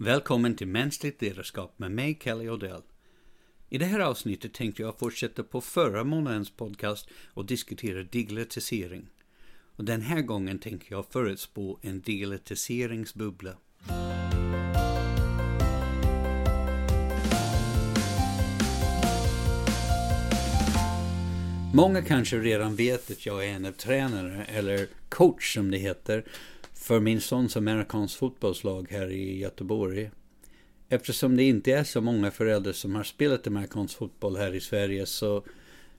Välkommen till Mänskligt ledarskap med mig, Kelly Odell. I det här avsnittet tänkte jag fortsätta på förra månadens podcast och diskutera digitalisering. Och den här gången tänker jag förutspå en digitaliseringsbubbla. Många kanske redan vet att jag är en av tränare, eller coach som det heter, för min sons amerikansk fotbollslag här i Göteborg. Eftersom det inte är så många föräldrar som har spelat amerikansk fotboll här i Sverige så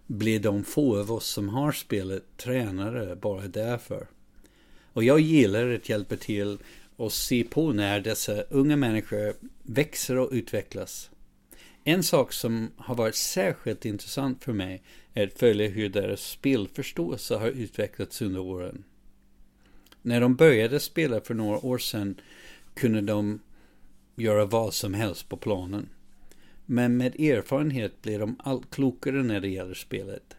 blir de få av oss som har spelat tränare bara därför. Och jag gillar att hjälpa till och se på när dessa unga människor växer och utvecklas. En sak som har varit särskilt intressant för mig är att följa hur deras spelförståelse har utvecklats under åren. När de började spela för några år sedan kunde de göra vad som helst på planen. Men med erfarenhet blir de allt klokare när det gäller spelet.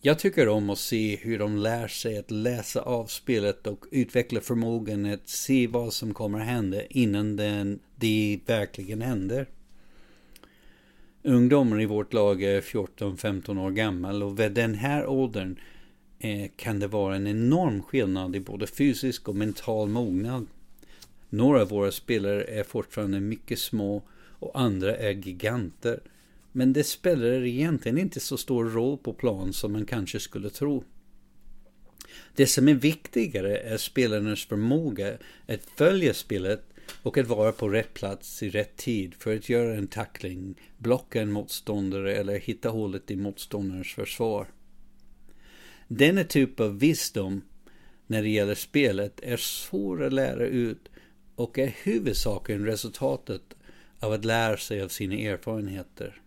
Jag tycker om att se hur de lär sig att läsa av spelet och utveckla förmågan att se vad som kommer att hända innan den, det verkligen händer. Ungdomar i vårt lag är 14-15 år gammal och vid den här åldern Eh, kan det vara en enorm skillnad i både fysisk och mental mognad. Några av våra spelare är fortfarande mycket små och andra är giganter. Men det spelar egentligen inte så stor roll på plan som man kanske skulle tro. Det som är viktigare är spelarnas förmåga att följa spelet och att vara på rätt plats i rätt tid för att göra en tackling, blocka en motståndare eller hitta hålet i motståndarens försvar. Denna typ av visdom när det gäller spelet är svår att lära ut och är huvudsakligen resultatet av att lära sig av sina erfarenheter.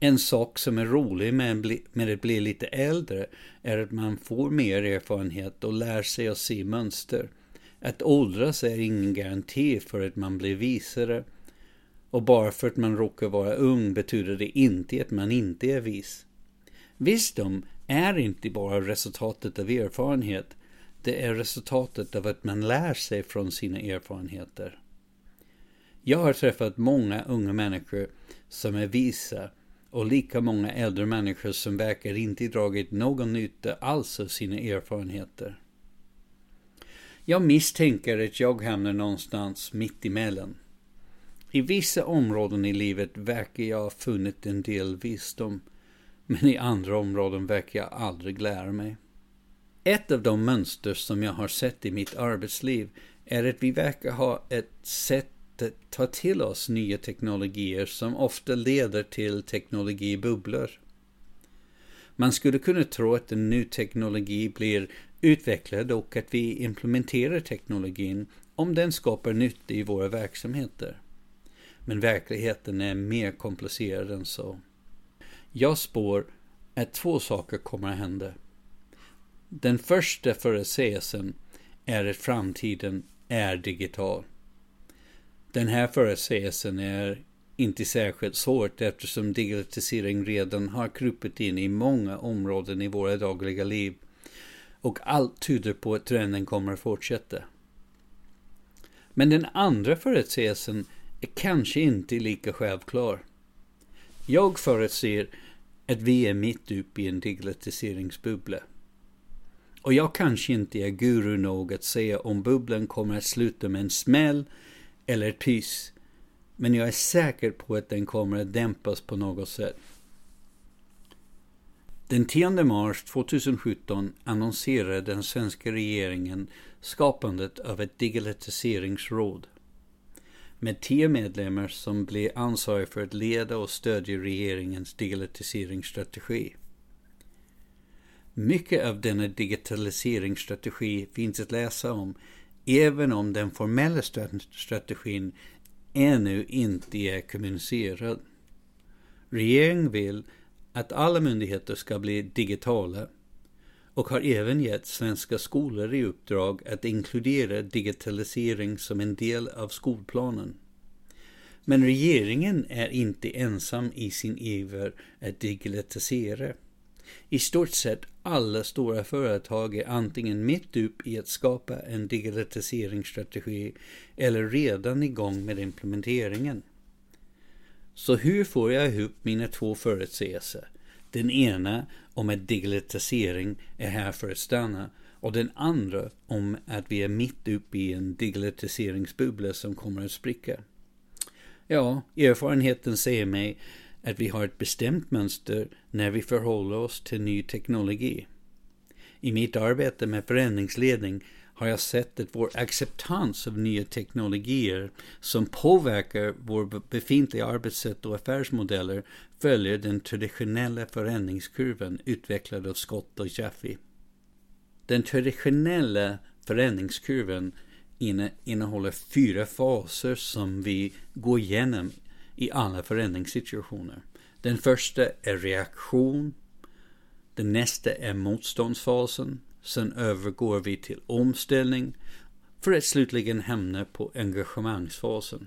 En sak som är rolig med, med att bli lite äldre är att man får mer erfarenhet och lär sig att se mönster. Att åldras är ingen garanti för att man blir visare. Och bara för att man råkar vara ung betyder det inte att man inte är vis. Visdom är inte bara resultatet av erfarenhet. Det är resultatet av att man lär sig från sina erfarenheter. Jag har träffat många unga människor som är visa och lika många äldre människor som verkar inte dragit någon nytta alls av sina erfarenheter. Jag misstänker att jag hamnar någonstans mitt emellan. I vissa områden i livet verkar jag ha funnit en del visdom, men i andra områden verkar jag aldrig lära mig. Ett av de mönster som jag har sett i mitt arbetsliv är att vi verkar ha ett sätt att ta till oss nya teknologier som ofta leder till teknologibubblor. Man skulle kunna tro att en ny teknologi blir utvecklad och att vi implementerar teknologin om den skapar nytta i våra verksamheter. Men verkligheten är mer komplicerad än så. Jag spår att två saker kommer att hända. Den första förutsägelsen är att framtiden är digital. Den här förutsägelsen är inte särskilt svårt eftersom digitalisering redan har krupit in i många områden i våra dagliga liv och allt tyder på att trenden kommer att fortsätta. Men den andra förutsägelsen är kanske inte lika självklar. Jag förutser att vi är mitt uppe i en digitaliseringsbubbla. Och jag kanske inte är guru nog att säga om bubblan kommer att sluta med en smäll eller ett pys. Men jag är säker på att den kommer att dämpas på något sätt. Den 10 mars 2017 annonserade den svenska regeringen skapandet av ett digitaliseringsråd med tio medlemmar som blir ansvariga för att leda och stödja regeringens digitaliseringsstrategi. Mycket av denna digitaliseringsstrategi finns att läsa om, även om den formella strategin ännu inte är kommunicerad. Regeringen vill att alla myndigheter ska bli digitala och har även gett svenska skolor i uppdrag att inkludera digitalisering som en del av skolplanen. Men regeringen är inte ensam i sin iver att digitalisera. I stort sett alla stora företag är antingen mitt upp i att skapa en digitaliseringsstrategi eller redan igång med implementeringen. Så hur får jag ihop mina två förutsägelser? Den ena om att digitalisering är här för att stanna och den andra om att vi är mitt uppe i en digitaliseringsbubbla som kommer att spricka. Ja, erfarenheten säger mig att vi har ett bestämt mönster när vi förhåller oss till ny teknologi. I mitt arbete med förändringsledning har jag sett att vår acceptans av nya teknologier som påverkar vår befintliga arbetssätt och affärsmodeller följer den traditionella förändringskurvan utvecklad av Scott och Jaffe. Den traditionella förändringskurvan innehåller fyra faser som vi går igenom i alla förändringssituationer. Den första är reaktion. Den nästa är motståndsfasen. Sen övergår vi till omställning för att slutligen hamna på engagemangsfasen.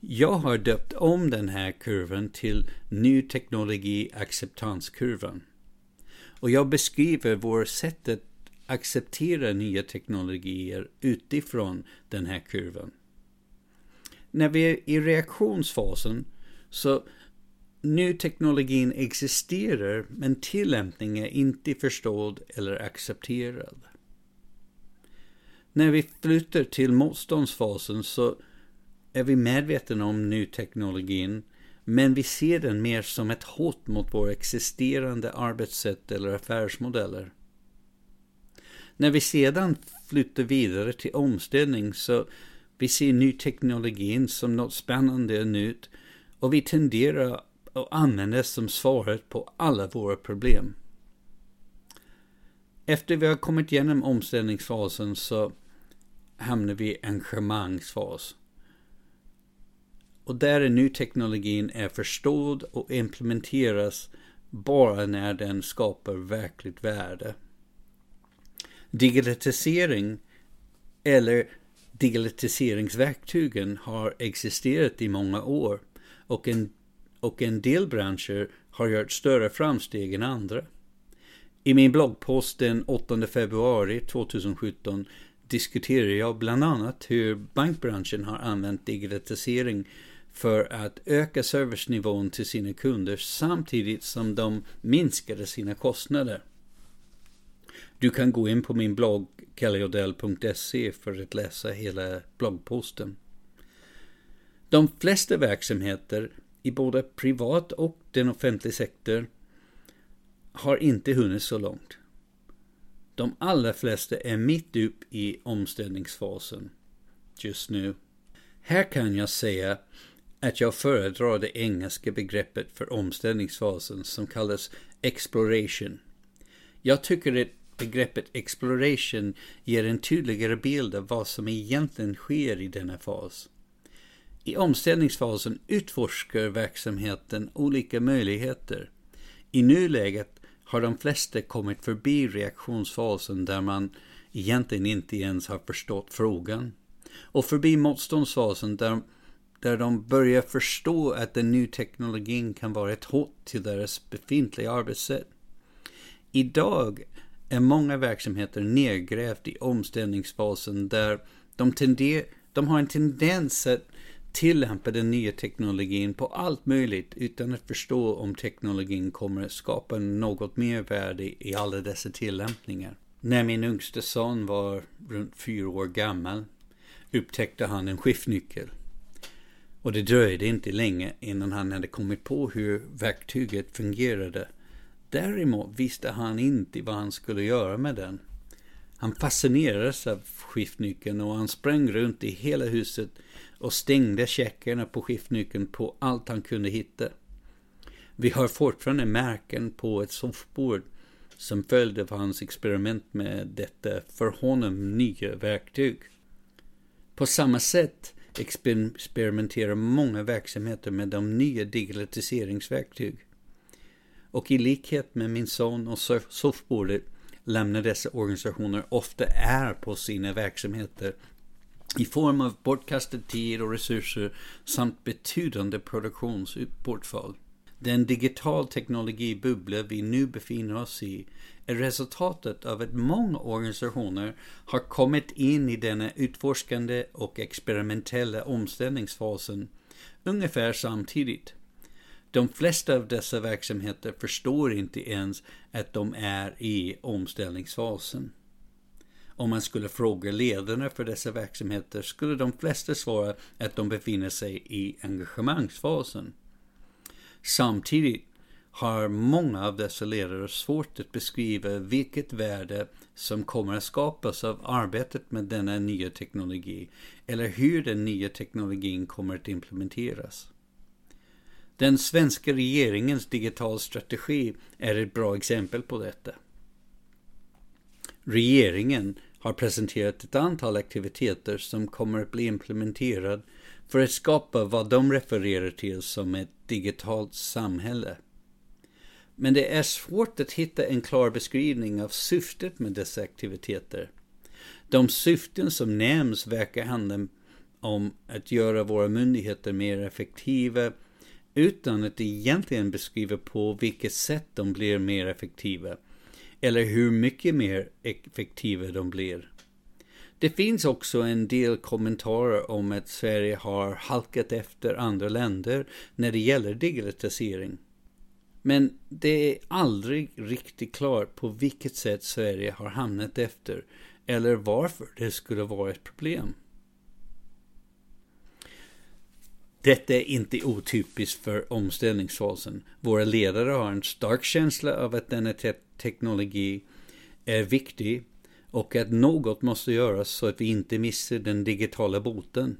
Jag har döpt om den här kurvan till Ny teknologi acceptanskurvan. Och jag beskriver vårt sätt att acceptera nya teknologier utifrån den här kurvan. När vi är i reaktionsfasen så ny teknologin existerar men tillämpningen är inte förstådd eller accepterad. När vi flyttar till motståndsfasen så är vi medvetna om ny teknologin men vi ser den mer som ett hot mot våra existerande arbetssätt eller affärsmodeller. När vi sedan flyttar vidare till omställning så vi ser ny teknologin som något spännande och nytt och vi tenderar och användes som svaret på alla våra problem. Efter vi har kommit igenom omställningsfasen så hamnar vi i engagemangsfas. Och där är ny teknologin är förstådd och implementeras bara när den skapar verkligt värde. Digitalisering eller digitaliseringsverktygen har existerat i många år och en, och en del branscher har gjort större framsteg än andra. I min bloggpost den 8 februari 2017 diskuterar jag bland annat hur bankbranschen har använt digitalisering för att öka servicenivån till sina kunder samtidigt som de minskade sina kostnader. Du kan gå in på min blogg kellyodell.se för att läsa hela bloggposten. De flesta verksamheter i både privat och den offentliga sektorn har inte hunnit så långt. De allra flesta är mitt upp i omställningsfasen just nu. Här kan jag säga att jag föredrar det engelska begreppet för omställningsfasen som kallas exploration. Jag tycker att begreppet exploration ger en tydligare bild av vad som egentligen sker i denna fas. I omställningsfasen utforskar verksamheten olika möjligheter. I nuläget har de flesta kommit förbi reaktionsfasen där man egentligen inte ens har förstått frågan. Och förbi motståndsfasen där, där de börjar förstå att den nya teknologin kan vara ett hot till deras befintliga arbetssätt. Idag är många verksamheter nedgrävt i omställningsfasen där de, tender, de har en tendens att tillämpa den nya teknologin på allt möjligt utan att förstå om teknologin kommer att skapa något mer värde i alla dessa tillämpningar. När min yngste son var runt fyra år gammal upptäckte han en skiftnyckel. Och det dröjde inte länge innan han hade kommit på hur verktyget fungerade Däremot visste han inte vad han skulle göra med den. Han fascinerades av skiftnyckeln och han sprang runt i hela huset och stängde checkarna på skiftnyckeln på allt han kunde hitta. Vi har fortfarande märken på ett soffbord som följde av hans experiment med detta för honom nya verktyg. På samma sätt experimenterar många verksamheter med de nya digitaliseringsverktyg och i likhet med min son och soffbordet lämnar dessa organisationer ofta är på sina verksamheter i form av bortkastad tid och resurser samt betydande produktionsbortfall. Den digital teknologibubbla vi nu befinner oss i är resultatet av att många organisationer har kommit in i denna utforskande och experimentella omställningsfasen ungefär samtidigt. De flesta av dessa verksamheter förstår inte ens att de är i omställningsfasen. Om man skulle fråga ledarna för dessa verksamheter skulle de flesta svara att de befinner sig i engagemangsfasen. Samtidigt har många av dessa ledare svårt att beskriva vilket värde som kommer att skapas av arbetet med denna nya teknologi eller hur den nya teknologin kommer att implementeras. Den svenska regeringens digital strategi är ett bra exempel på detta. Regeringen har presenterat ett antal aktiviteter som kommer att bli implementerade för att skapa vad de refererar till som ett digitalt samhälle. Men det är svårt att hitta en klar beskrivning av syftet med dessa aktiviteter. De syften som nämns verkar handla om att göra våra myndigheter mer effektiva utan att egentligen beskriva på vilket sätt de blir mer effektiva eller hur mycket mer effektiva de blir. Det finns också en del kommentarer om att Sverige har halkat efter andra länder när det gäller digitalisering. Men det är aldrig riktigt klart på vilket sätt Sverige har hamnat efter eller varför det skulle vara ett problem. Detta är inte otypiskt för omställningsfasen. Våra ledare har en stark känsla av att denna te teknologi är viktig och att något måste göras så att vi inte missar den digitala boten.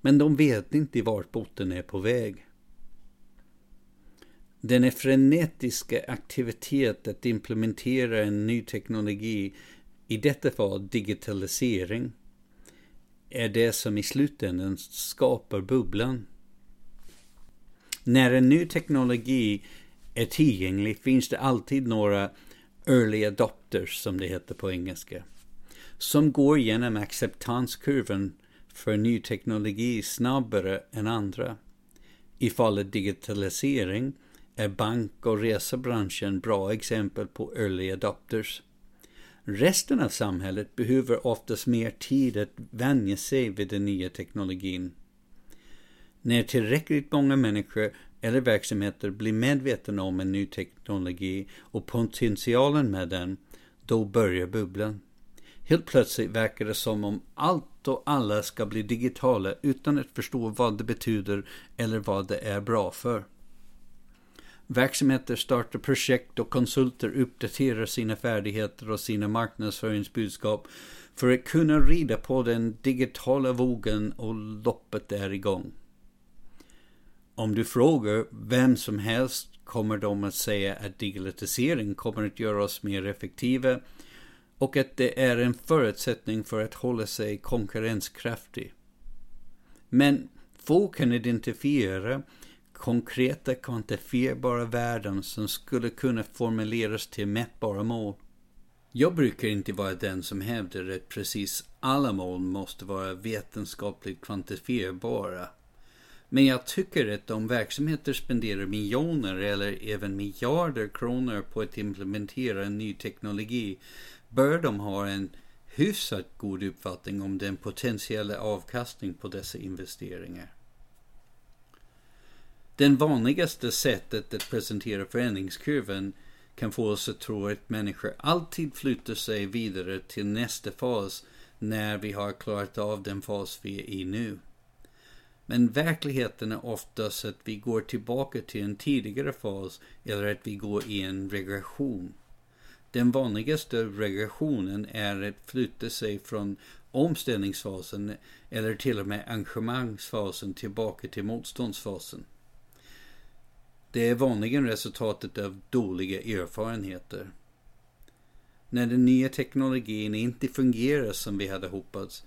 Men de vet inte vart boten är på väg. Den frenetiska aktivitet att implementera en ny teknologi, i detta fall digitalisering, är det som i slutändan skapar bubblan. När en ny teknologi är tillgänglig finns det alltid några early adopters, som det heter på engelska, som går genom acceptanskurvan för ny teknologi snabbare än andra. I fallet digitalisering är bank och resebranschen bra exempel på early adopters. Resten av samhället behöver oftast mer tid att vänja sig vid den nya teknologin. När tillräckligt många människor eller verksamheter blir medvetna om en ny teknologi och potentialen med den, då börjar bubblan. Helt plötsligt verkar det som om allt och alla ska bli digitala utan att förstå vad det betyder eller vad det är bra för. Verksamheter startar projekt och konsulter uppdaterar sina färdigheter och sina marknadsföringsbudskap för att kunna rida på den digitala vågen och loppet är igång. Om du frågar vem som helst kommer de att säga att digitalisering kommer att göra oss mer effektiva och att det är en förutsättning för att hålla sig konkurrenskraftig. Men få kan identifiera konkreta kvantifierbara värden som skulle kunna formuleras till mätbara mål. Jag brukar inte vara den som hävdar att precis alla mål måste vara vetenskapligt kvantifierbara. Men jag tycker att om verksamheter spenderar miljoner eller även miljarder kronor på att implementera en ny teknologi bör de ha en hyfsat god uppfattning om den potentiella avkastning på dessa investeringar. Den vanligaste sättet att presentera förändringskurvan kan få oss att tro att människor alltid flyttar sig vidare till nästa fas när vi har klarat av den fas vi är i nu. Men verkligheten är oftast att vi går tillbaka till en tidigare fas eller att vi går i en regression. Den vanligaste regressionen är att flytta sig från omställningsfasen eller till och med engagemangsfasen tillbaka till motståndsfasen. Det är vanligen resultatet av dåliga erfarenheter. När den nya teknologin inte fungerar som vi hade hoppats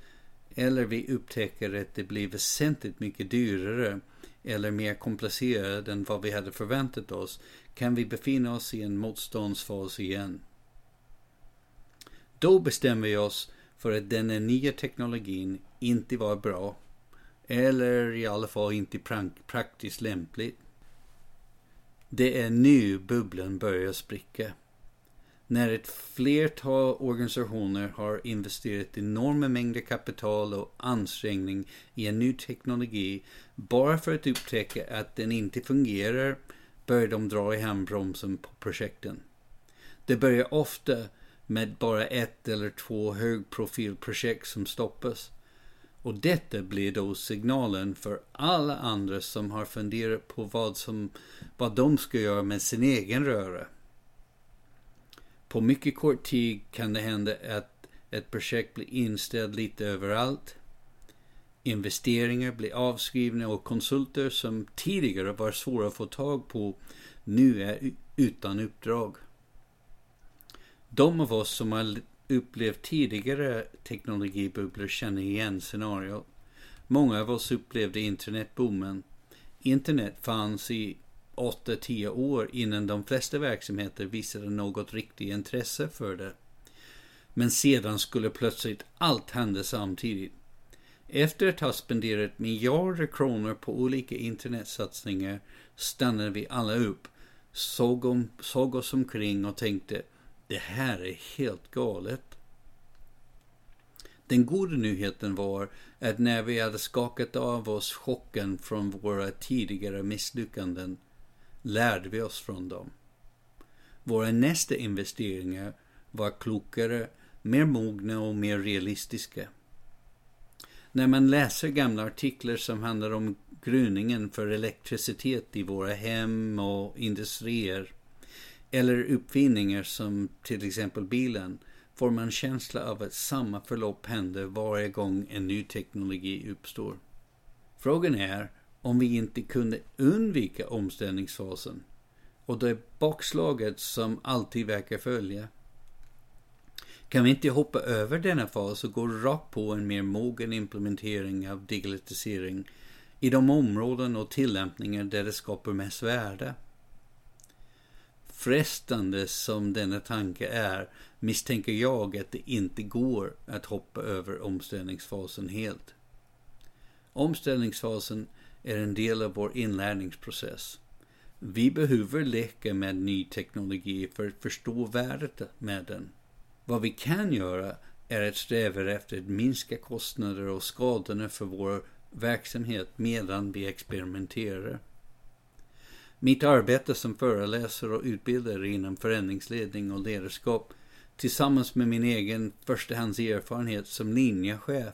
eller vi upptäcker att det blir väsentligt mycket dyrare eller mer komplicerat än vad vi hade förväntat oss kan vi befinna oss i en motståndsfas igen. Då bestämmer vi oss för att den nya teknologin inte var bra eller i alla fall inte praktiskt lämpligt. Det är nu bubblan börjar spricka. När ett flertal organisationer har investerat enorma mängder kapital och ansträngning i en ny teknologi bara för att upptäcka att den inte fungerar börjar de dra i handbromsen på projekten. Det börjar ofta med bara ett eller två högprofilprojekt som stoppas. Och detta blir då signalen för alla andra som har funderat på vad, som, vad de ska göra med sin egen röra. På mycket kort tid kan det hända att ett projekt blir inställt lite överallt. Investeringar blir avskrivna och konsulter som tidigare var svåra att få tag på nu är utan uppdrag. De av oss som har upplevt tidigare teknologibubblor känner igen scenariot. Många av oss upplevde internetboomen. Internet fanns i 8-10 år innan de flesta verksamheter visade något riktigt intresse för det. Men sedan skulle plötsligt allt hända samtidigt. Efter att ha spenderat miljarder kronor på olika internetsatsningar stannade vi alla upp, såg, om, såg oss omkring och tänkte det här är helt galet. Den goda nyheten var att när vi hade skakat av oss chocken från våra tidigare misslyckanden lärde vi oss från dem. Våra nästa investeringar var klokare, mer mogna och mer realistiska. När man läser gamla artiklar som handlar om gryningen för elektricitet i våra hem och industrier eller uppfinningar som till exempel bilen får man känsla av att samma förlopp händer varje gång en ny teknologi uppstår. Frågan är om vi inte kunde undvika omställningsfasen och det bakslaget som alltid verkar följa. Kan vi inte hoppa över denna fas och gå rakt på en mer mogen implementering av digitalisering i de områden och tillämpningar där det skapar mest värde? Frestande som denna tanke är misstänker jag att det inte går att hoppa över omställningsfasen helt. Omställningsfasen är en del av vår inlärningsprocess. Vi behöver leka med ny teknologi för att förstå värdet med den. Vad vi kan göra är att sträva efter att minska kostnader och skadorna för vår verksamhet medan vi experimenterar. Mitt arbete som föreläsare och utbildare inom förändringsledning och ledarskap tillsammans med min egen förstahandserfarenhet som linjechef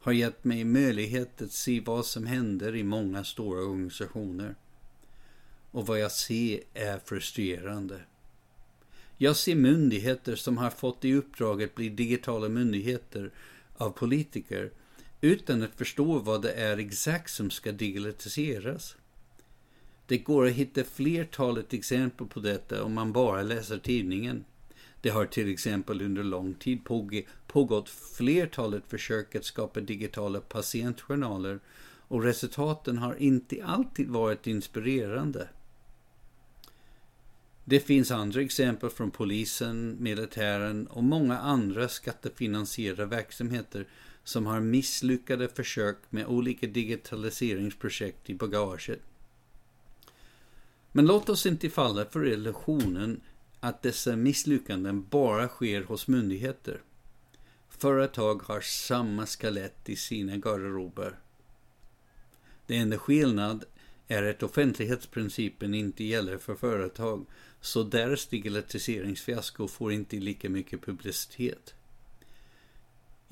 har gett mig möjlighet att se vad som händer i många stora organisationer. Och vad jag ser är frustrerande. Jag ser myndigheter som har fått i uppdrag att bli digitala myndigheter av politiker utan att förstå vad det är exakt som ska digitaliseras. Det går att hitta flertalet exempel på detta om man bara läser tidningen. Det har till exempel under lång tid pågått flertalet försök att skapa digitala patientjournaler och resultaten har inte alltid varit inspirerande. Det finns andra exempel från polisen, militären och många andra skattefinansierade verksamheter som har misslyckade försök med olika digitaliseringsprojekt i bagaget. Men låt oss inte falla för illusionen att dessa misslyckanden bara sker hos myndigheter. Företag har samma skelett i sina garderober. Det enda skillnad är att offentlighetsprincipen inte gäller för företag, så deras digitaliseringsfiasko får inte lika mycket publicitet.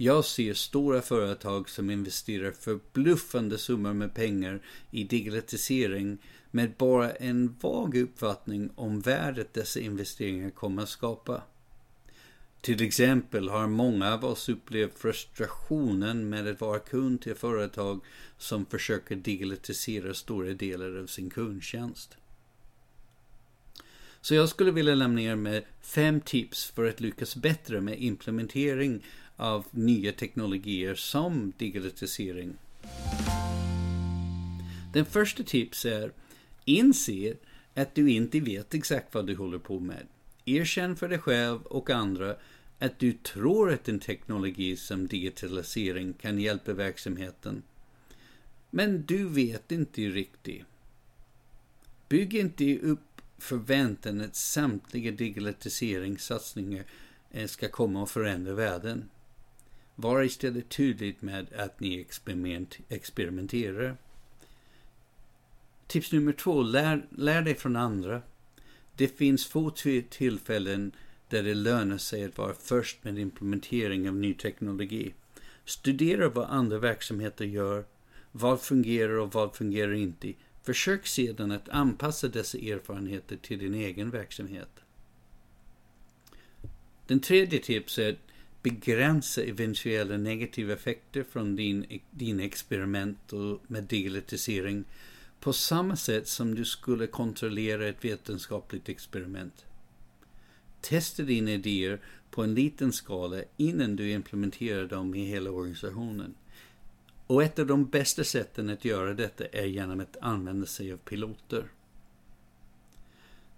Jag ser stora företag som investerar förbluffande summor med pengar i digitalisering med bara en vag uppfattning om värdet dessa investeringar kommer att skapa. Till exempel har många av oss upplevt frustrationen med att vara kund till företag som försöker digitalisera stora delar av sin kundtjänst. Så jag skulle vilja lämna er med fem tips för att lyckas bättre med implementering av nya teknologier som digitalisering. Den första tips är Inse att du inte vet exakt vad du håller på med. Erkänn för dig själv och andra att du tror att en teknologi som digitalisering kan hjälpa verksamheten. Men du vet inte riktigt. Bygg inte upp förväntan att samtliga digitaliseringssatsningar eh, ska komma och förändra världen. Var istället tydligt med att ni experiment, experimenterar. Tips nummer två, lär, lär dig från andra. Det finns få tillfällen där det lönar sig att vara först med implementering av ny teknologi. Studera vad andra verksamheter gör, vad fungerar och vad fungerar inte. Försök sedan att anpassa dessa erfarenheter till din egen verksamhet. Den tredje tipset är att begränsa eventuella negativa effekter från din, din experiment och med digitalisering på samma sätt som du skulle kontrollera ett vetenskapligt experiment. Testa dina idéer på en liten skala innan du implementerar dem i hela organisationen. Och ett av de bästa sätten att göra detta är genom att använda sig av piloter.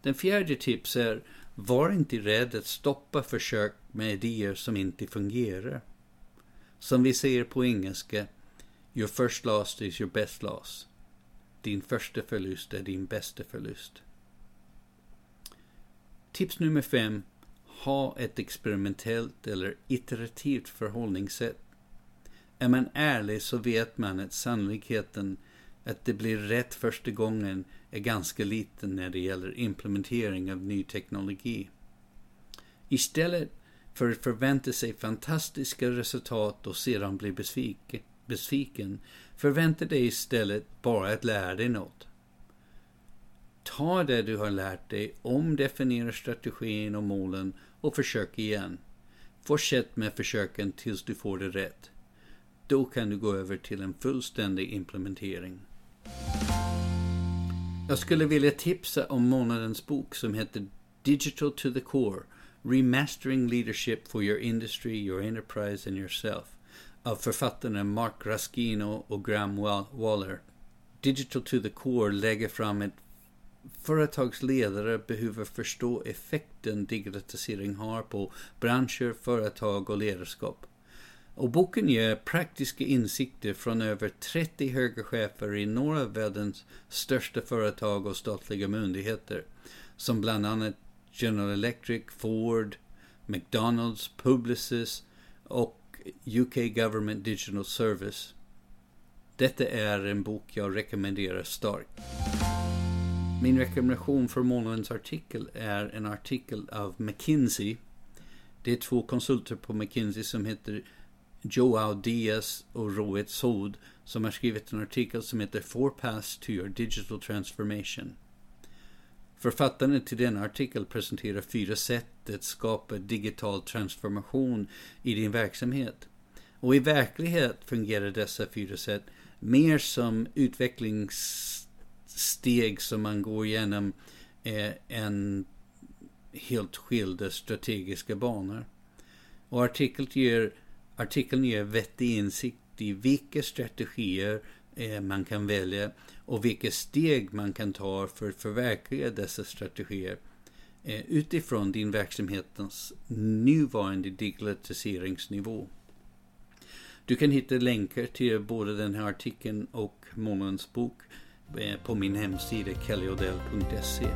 Den fjärde tipset är, var inte rädd att stoppa försök med idéer som inte fungerar. Som vi säger på engelska, your first loss is your best loss. Din första förlust är din bästa förlust. Tips nummer fem. Ha ett experimentellt eller iterativt förhållningssätt. Är man ärlig så vet man att sannolikheten att det blir rätt första gången är ganska liten när det gäller implementering av ny teknologi. Istället för att förvänta sig fantastiska resultat och sedan bli besviken, förvänta dig istället bara att lära dig något. Ta det du har lärt dig, omdefiniera strategin och målen och försök igen. Fortsätt med försöken tills du får det rätt. Då kan du gå över till en fullständig implementering. Jag skulle vilja tipsa om månadens bok som heter Digital to the Core Remastering Leadership for Your Industry, Your Enterprise and Yourself av författarna Mark Raskino och Graham Waller. Digital to the Core lägger fram ett företagsledare behöver förstå effekten digitalisering har på branscher, företag och ledarskap. Och boken ger praktiska insikter från över 30 höga chefer i några av världens största företag och statliga myndigheter, som bland annat General Electric, Ford, McDonalds, Publicis och UK Government Digital Service. Detta är en bok jag rekommenderar starkt. Min rekommendation för månadens artikel är en artikel av McKinsey. Det är två konsulter på McKinsey som heter Joao Diaz och Rohit Sood som har skrivit en artikel som heter Four Paths to Your Digital Transformation. Författaren till denna artikel presenterar fyra sätt att skapa digital transformation i din verksamhet. Och i verklighet fungerar dessa fyra sätt mer som utvecklingssteg som man går igenom eh, än helt skilda strategiska banor. Och artikeln ger, artikeln ger vettig insikt i vilka strategier Eh, man kan välja och vilka steg man kan ta för att förverkliga dessa strategier eh, utifrån din verksamhetens nuvarande digitaliseringsnivå. Du kan hitta länkar till både den här artikeln och månadens bok eh, på min hemsida kellyodell.se.